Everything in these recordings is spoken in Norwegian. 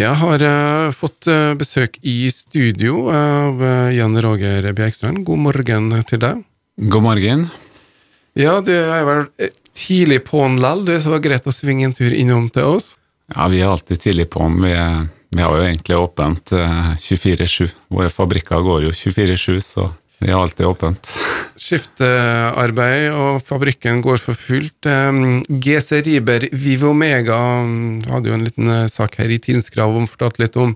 Jeg har uh, fått uh, besøk i studio av uh, Jan Roger Bjerkstrand. God morgen til deg. God morgen. Ja, du er vel tidlig på'n lell, du, så det var greit å svinge en tur innom til oss? Ja, vi er alltid tidlig på'n. Vi, vi, har jo egentlig åpent 24-7. Våre fabrikker går jo 24-7, så vi har alltid åpent. Skiftearbeid, og fabrikken går for fullt. GC Riber Vivo Omega hadde jo en liten eh, sak her i Tinskrav om fortalte litt om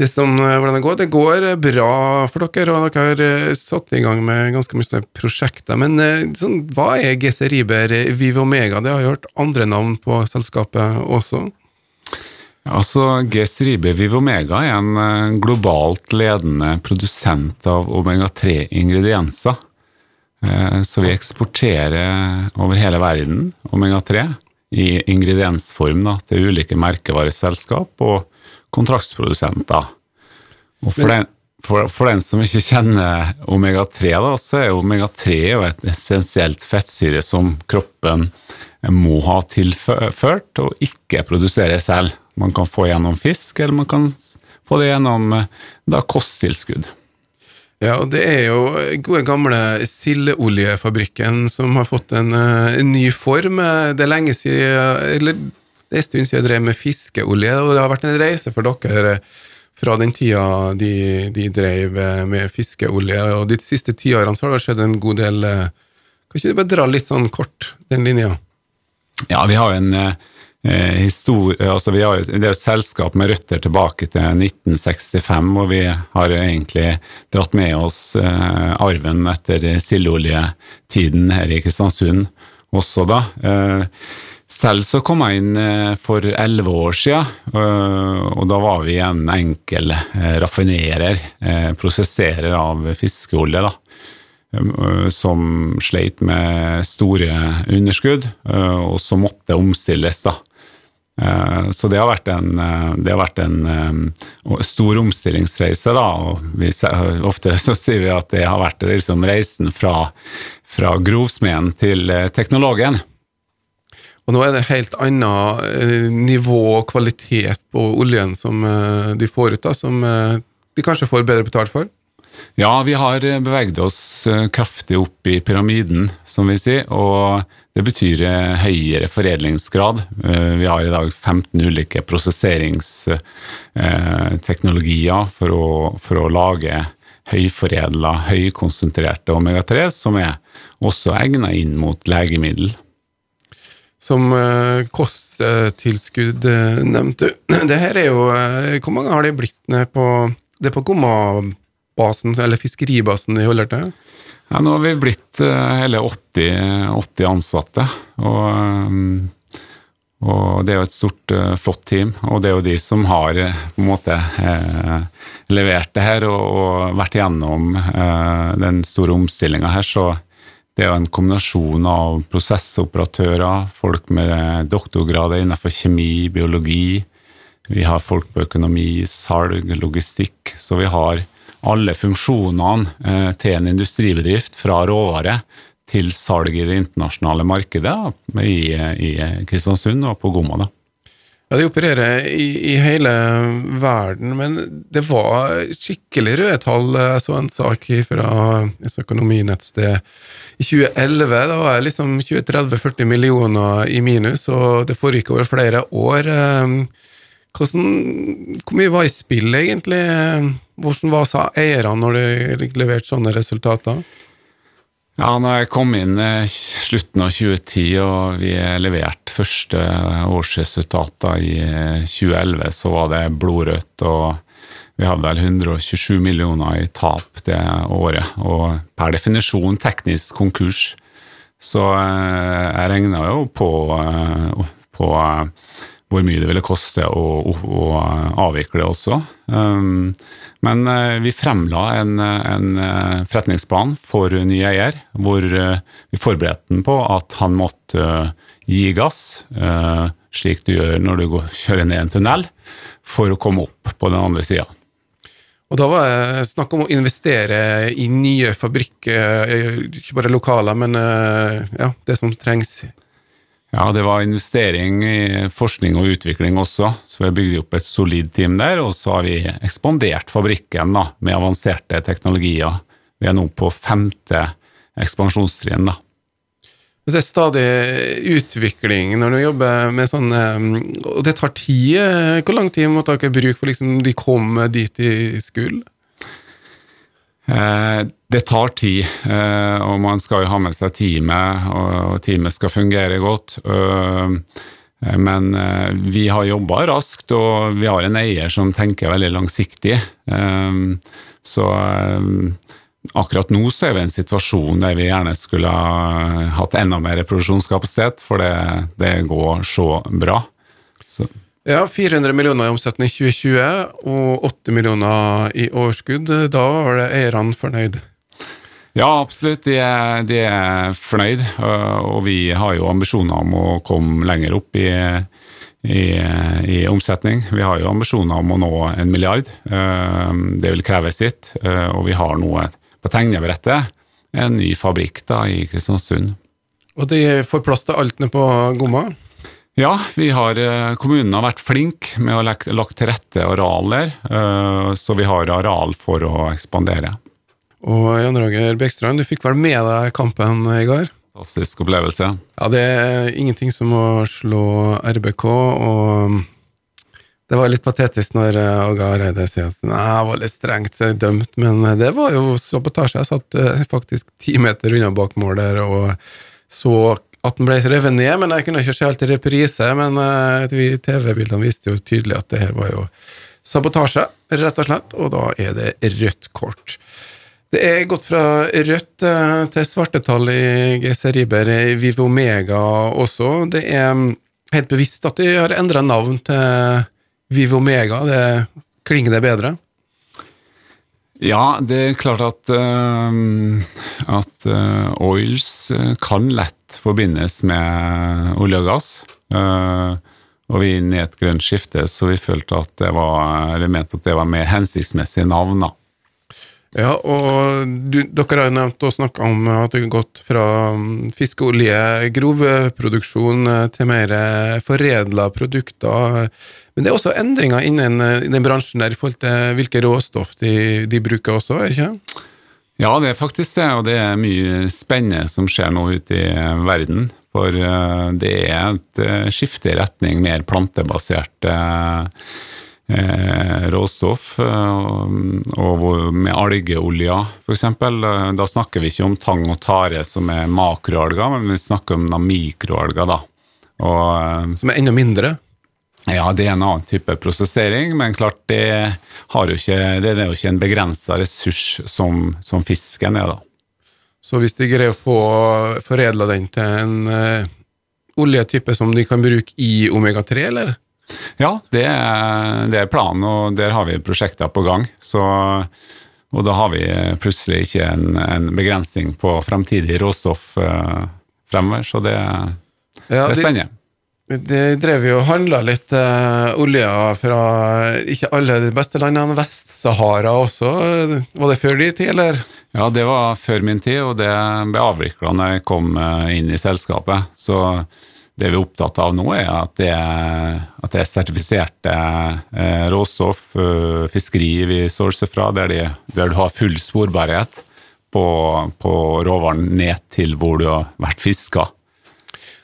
det som, eh, hvordan det går. Det går bra for dere, og dere har eh, satt i gang med ganske mye prosjekter. Men sånn, hva er GC Riber Vivo Omega? Det har jeg hørt andre navn på selskapet også? Altså, G-Stribe Vivomega er en eh, globalt ledende produsent av omega-3-ingredienser. Eh, så vi eksporterer over hele verden omega-3 i ingrediensform da, til ulike merkevareselskap og kontraktsprodusenter. Og for den, for, for den som ikke kjenner omega-3, så er omega-3 et essensielt fettsyre som kroppen må ha tilført og ikke produsere selv man kan få gjennom fisk, eller man kan få det gjennom eh, da, kosttilskudd. Ja, og det er jo gode gamle sildeoljefabrikken som har fått en, eh, en, ny form. Det er lenge siden, eller det er en stund siden jeg drev med fiskeolje, og det har vært en reise for dere fra den tida de, de drev med fiskeolje. Og de siste tiårene så har det skjedd en god del Kan ikke du bare dra litt sånn kort den linja? Ja, vi har en Eh, histori altså vi har, Det er et selskap med røtter tilbake til 1965, og vi har egentlig dratt med oss eh, arven etter sildeoljetiden her i Kristiansund også, da. Eh, selv så kom jeg inn for elleve år siden, og da var vi en enkel raffinerer, prosesserer av fiskeolje. da som sleit med store underskudd, og som måtte omstilles. da. Eh, så det har vært en, eh, har vært en um, stor omstillingsreise. Da, og vi, ofte så sier vi at det har vært liksom reisen fra, fra grovsmeden til teknologen. Og nå er det helt annet nivå og kvalitet på oljen som de får ut, da, som de kanskje får bedre betalt for? Ja, vi har beveget oss kraftig opp i pyramiden, som vi sier. og det betyr eh, høyere foredlingsgrad. Eh, vi har i dag 15 ulike prosesseringsteknologier for å, for å lage høyforedla, høykonsentrerte omega-3, som er også egnet inn mot legemiddel. Som kosttilskudd nevnte. Det Hvor mange har det blitt ned på på Gomma-basen, eller fiskeribasen de holder til? Ja, nå har vi blitt uh, hele 80, 80 ansatte. Og, um, og, det er jo et stort, uh, flott team. Og det er jo de som har på en måte eh, levert det her og, og vært gjennom den store omstillinga her. Så det er jo en kombinasjon av prosessoperatører, folk med doktorgrader innenfor kjemi, biologi. Vi har folk på økonomi, salg, logistikk. Så vi har alle funksjonene eh, til en industribedrift, fra råvare til salg i det internasjonale markedet i, i Kristiansund og på Gomma. da. Ja, De opererer i, i, hele verden, men det var skikkelig røde tall. Jeg så en sak fra et økonominettsted i 2011. Da var det liksom 20-30-40 millioner i minus, og det foregikk over flere år. Eh, hvordan, hvor mye var i spill, egentlig? Hvordan var eierne når de leverte sånne resultater? Ja, når jeg kom inn i slutten av 2010 og vi leverte første årsresultater i 2011, så var det blodrødt. og vi hadde vel 127 millioner i tap det året, og per definisjon teknisk konkurs. Så eh, jeg regna jo på, eh, på hvor mye det ville koste å, å, å avvikle også. Um, men uh, vi fremla en, en uh, forretningsplan for ny eier, hvor uh, vi forberedte den på at han måtte gi gass, slik du gjør når du går, kjører ned en tunnel, for å komme opp på den andre sida. Og da var det snakk om å investere i nye fabrikker, ikke bare lokaler, men ja, det som trengs Ja, det var investering i forskning og utvikling også, så vi har bygd opp et solid team der. Og så har vi ekspandert fabrikken da, med avanserte teknologier. Vi er nå på femte ekspansjonstrinn. da. Det er stadig utvikling når du jobber med sånn Og det tar tid. Hvor lang tid måtte dere bruke for liksom de kom dit de skulle? Eh, det tar tid, eh, og man skal jo ha med seg teamet, og teamet skal fungere godt. Eh, men vi har jobba raskt, og vi har en eier som tenker veldig langsiktig. Så akkurat nå så er vi i en situasjon der vi gjerne skulle ha hatt enda mer produksjonskapasitet, for det, det går så bra. Så. Ja, 400 millioner i omsetning i 2020 og 80 millioner i overskudd. Da var det eierne fornøyd? Ja, absolutt. De er, de er fornøyd. Og vi har jo ambisjoner om å komme lenger opp i, i, i, omsetning. Vi har jo ambisjoner om å nå en milliard. Det vil kreve sitt. Og vi har nå på tegnebrettet en ny fabrikk da i Kristiansund. Og de får plass til alt nede på Gomma? Ja, har, eh, kommunen har vært flink med å legge lagt til rette arealer, eh, så vi har areal for å ekspandere. Og Jan Roger Bekstrand, du fikk vel med deg kampen i går? Fantastisk opplevelse. Ja, det er ingenting som å slå RBK, og det var litt patetisk når eh, Åge Hareide sier at nei, det var litt strengt dømt, men det var jo sabotasje. Jeg satt faktisk ti meter unna bak mål der og så at den ble revet ned, men jeg kunne ikke se helt i reprise. Men TV-bildene viste jo tydelig at det her var jo sabotasje, rett og slett, og da er det rødt kort. Det er gått fra rødt uh, til svartetall i GC Riber, i Vivo Mega også. Det er mm, helt bevisst at de har endra navn til Vivo Mega. Det klinger det bedre? Ja, det er klart at, uh, at uh, oils kan lett forbindes med olje og gass. Og vi er inne i et grønt skifte, så vi følte at det var, eller mente at det var mer hensiktsmessige navn. da. Ja, og du, dere har jo nevnt og snakka om at det har gått fra mm, fiskeolje, grovproduksjon, til mer foredla produkter. Men det er også endringer innen eh, den bransjen der i forhold til hvilke råstoff de, de bruker også, ikke Ja, det er faktisk det, og det er mye spennende som skjer nå ute i verden. For eh, det er et eh, skifte i retning mer plantebasert råstoff, og med algeolja f.eks. Da snakker vi ikke om tang og tare som er makroalger, men vi snakker om mikroalger. da. Og, som er enda mindre? Ja, det er en annen type prosessering, men klart det, jo ikke, det er jo ikke en begrensa ressurs som, som, fisken er. da. Så hvis de greier å få foredla den til en uh, oljetype som de kan bruke i omega-3, eller? Ja, det er, det er, planen, og der har vi prosjekter på gang. Så, og da har vi plutselig ikke en, en begrensning på fremtidig råstoff uh, fremover, så det, ja, det er spennende. De de drev jo og handla litt uh, olje fra ikke alle de beste landene. Vest-Sahara også. Var det før din tid, eller? Ja, det var før min tid, og det ble avvikla når jeg kom uh, inn i selskapet. Så det vi er opptatt av nå, er at det, at det er sertifiserte uh, råstoff, fiskeri vi sourcer fra, der, de, der, du har full sporbarhet på, på råvaren ned til hvor du har vært fiska.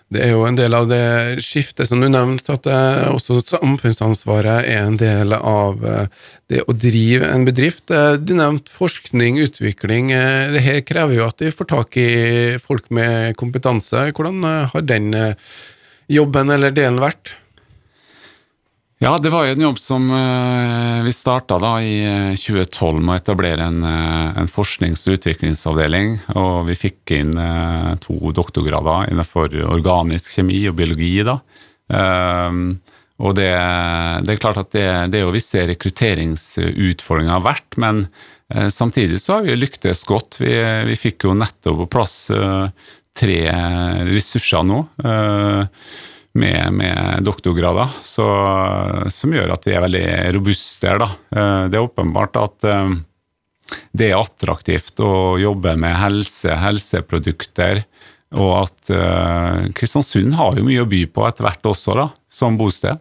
Det er jo en del av det skiftet som du nevnte, at også samfunnsansvaret er en del av eh, det å drive en bedrift. Eh, du nevnte forskning, utvikling. Eh, det her krever jo at de får tak i folk med kompetanse. Hvordan har den jobben eller delen vært? Ja, det var jo en jobb som uh, vi starta da i 2012 eh, med å etablere en, uh, en, forsknings- og utviklingsavdeling. Og vi fikk inn to doktorgrader innenfor organisk kjemi og biologi. da. og det, det, er klart at det, det er jo visse rekrutteringsutfordringer verdt, men samtidig så har vi lyktes godt. Vi, vi fikk jo nettopp på plass tre ressurser nå. Med, med doktorgrader, så, som gjør at vi er veldig robuste her. Eh, det er åpenbart at eh, det er attraktivt å jobbe med helse, helseprodukter, Og at uh, Kristiansund har jo mye å by på etter hvert også, da, som bosted.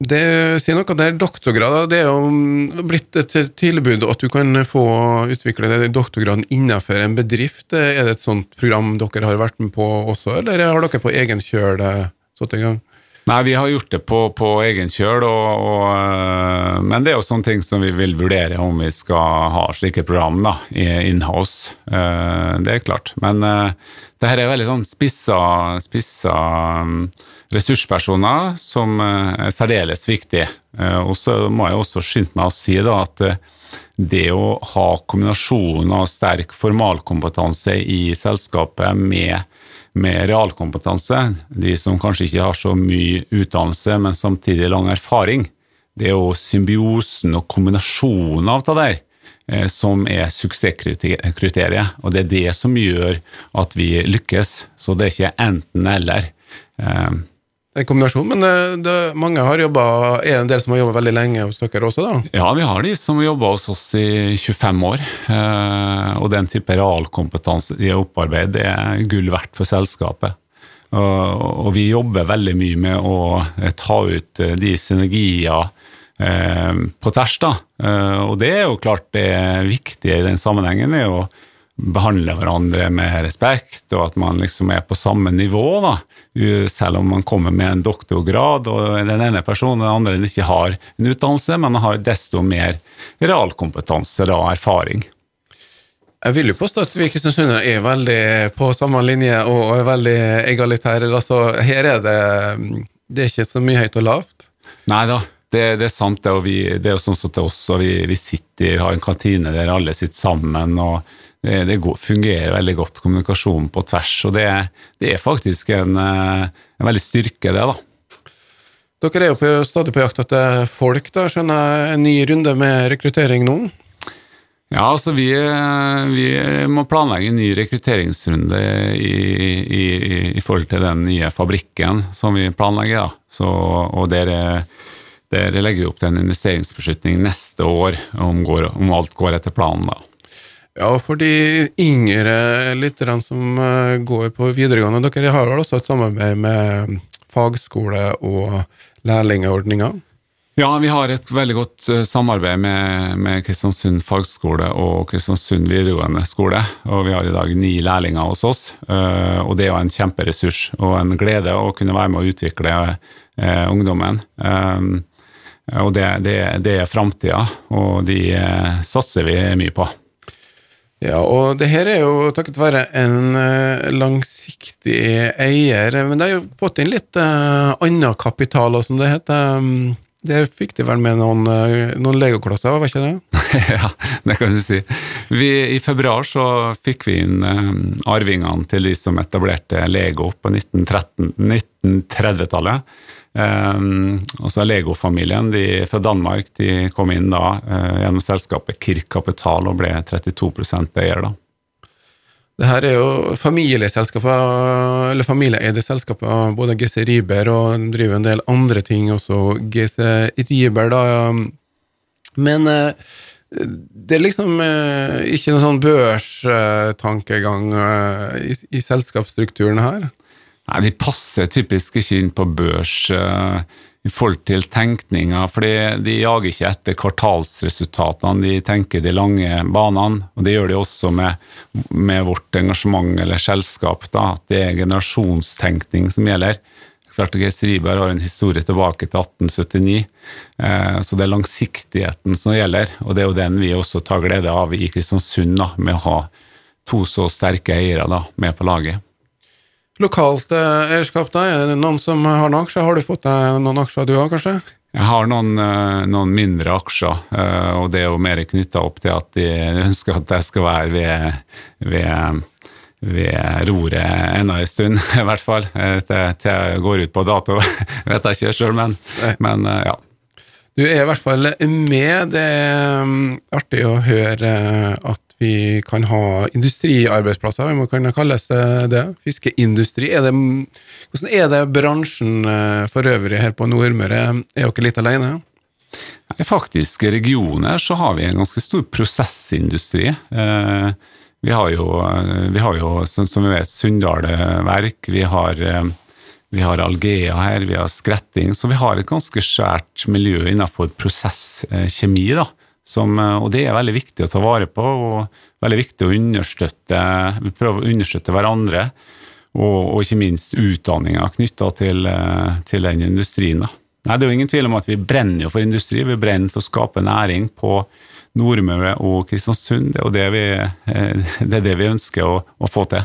Det sier noe der doktorgrad Det er jo blitt et tilbud at du kan få utvikle doktorgraden innenfor en bedrift. Er det et sånt program dere har vært med på også, eller har dere på egen kjøl satt i gang? Nei, vi har gjort det på, på egen kjøl, og, og, eh, men det er jo sånne ting som vi vil vurdere om vi skal ha slike program da, in-house. Eh, det er klart. Men det her er veldig sånn spissa, spissa mm, ressurspersoner som er særdeles viktig. Og så må jeg også skynde meg å si da, at det å ha kombinasjonen av sterk formalkompetanse i selskapet med med realkompetanse, de som kanskje ikke har så mye utdannelse, men samtidig lang erfaring, det er jo symbiosen og kombinasjonen av det der eh, som er suksesskriteriet. Og det er det som gjør at vi lykkes. Så det er ikke enten-eller. Eh, en kombinasjon, men det, det, mange har jobbet, er det en del som har jobba veldig lenge hos dere også? da? Ja, vi har de som har jobba hos oss i 25 år. Eh, og den type realkompetanse de har opparbeidet, det er gull verdt for selskapet. Og, vi jobber veldig mye med å eh, ta ut eh, de synergier eh, på tvers. da. Eh, og det er jo klart det viktige i den sammenhengen. er jo behandle hverandre med respekt, og at man liksom er på samme nivå. da, Selv om man kommer med en doktorgrad, og den ene personen og den andre ikke har en utdannelse, men har desto mer realkompetanse og erfaring. Jeg vil jo påstå at vi i Kristiansund er veldig på samme linje og er veldig egalitære. Altså, her er det, det er ikke så mye høyt og lavt. Nei da, det, det, er sant. Det, og vi, det er jo sånn som til oss, og vi, vi sitter, har en kantine der alle sitter sammen. og det, det fungerer veldig godt kommunikasjon på tvers, og det, det er faktisk en, eh, en, veldig styrke, det. da. Dere er jo på, stadig på jakt etter folk, da, skjønner jeg. En ny runde med rekruttering nå? Ja, altså vi, vi må planlegge en ny rekrutteringsrunde i, i, i, forhold til den nye fabrikken som vi planlegger. da. Så, og der, der legger vi opp til en investeringsbeslutning neste år, om, går, om alt går etter planen. da. Ja, for de yngre lytterne som eh, går på videregående, dere har vel også et samarbeid med fagskole og lærlingordninger? Ja, vi har et veldig godt eh, samarbeid med, med, Kristiansund fagskole og Kristiansund videregående skole. og Vi har i dag ni lærlinger hos oss. Eh, og Det er jo en kjemperessurs og en glede å kunne være med å utvikle ungdommen. Um, og Det, det, det er framtida, og de eh, satser vi mye på. Ja, og det her er jo takket være en uh, langsiktig eier, men de har jo fått inn litt uh, annen kapital, og som det heter. Det fikk de vel med noen, noen legoklosser, var ikke det? ja, det kan du si. Vi, I februar så fikk vi inn um, arvingene til de som etablerte Lego på 1930-tallet. Um, er Lego-familien fra Danmark de kom inn da uh, gjennom selskapet Kirk Kapital og ble 32 eier. da. Det her er jo familieselskaper, eller familieeide selskaper, både GC Riber og driver en del andre ting også. GC Riber, da. Men uh, det er liksom uh, ikke noen sånn børstankegang i selskapsstrukturen her? Nei, De passer typisk ikke inn på børs uh, i forhold til tenkninga, for de jager ikke etter kvartalsresultatene, de tenker de lange banene. og Det gjør de også med, med vårt engasjement eller selskap, da, at det er generasjonstenkning som gjelder. Klart at Riberg har en historie tilbake til 1879, uh, så det er langsiktigheten som gjelder. Og det er jo den vi også tar glede av i Kristiansund, da, med å ha to så sterke eiere da, med på laget. Lokalt eh, eierskap, da? Er det noen som har noen aksjer? Har du fått deg noen aksjer du òg, kanskje? Jeg har noen, eh, noen, mindre aksjer, eh, og det er jo mer knytta opp til at de ønsker at jeg skal være ved, ved, ved roret ennå en stund, i hvert fall. Til jeg går ut på dato, vet jeg ikke sjøl, men, men, ja. Du er i hvert fall med. Det er mm, artig å høre at vi kan ha industriarbeidsplasser, vi kan kalles det det. Fiskeindustri. Er det, hvordan er det bransjen eh, for øvrig her på Nordmøre? Er dere litt alene? I faktiske regioner så har vi en ganske stor prosessindustri. Eh, Vi har jo, vi har jo som, som vi vet, Sunndal verk, vi har, vi har Algea her, vi har Skretting, så vi har et ganske svært miljø innenfor prosesskjemi. da, som, og det er veldig viktig å ta vare på, og veldig viktig å understøtte, prøve å understøtte hverandre. Og, og ikke minst utdanninga knytta til, til, den industrien. da. Nei, Det er jo ingen tvil om at vi brenner jo for industri, vi brenner for å skape næring på Nordmøre og Kristiansund. Det er det vi, eh, det, er det vi ønsker å, å, få til.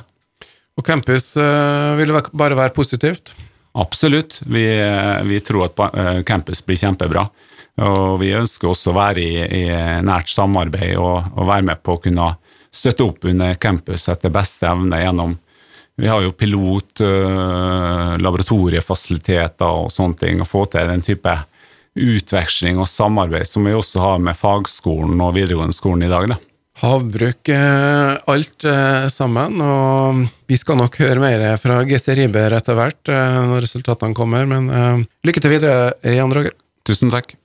Og campus vil det bare være positivt? Absolutt. Vi, eh, vi, tror at campus blir kjempebra. Og vi ønsker også å være i, i nært samarbeid og, og, være med på å kunne støtte opp under campus etter beste evne gjennom vi har jo pilot, laboratoriefasiliteter og sånne ting, å få til den type utveksling og samarbeid som vi også har med fagskolen og videregående skolen i dag. Da. Havbruk alt sammen, og vi skal nok høre mer fra GC Riiber etter hvert når resultatene kommer, men lykke til videre, Jan Roger. Tusen takk.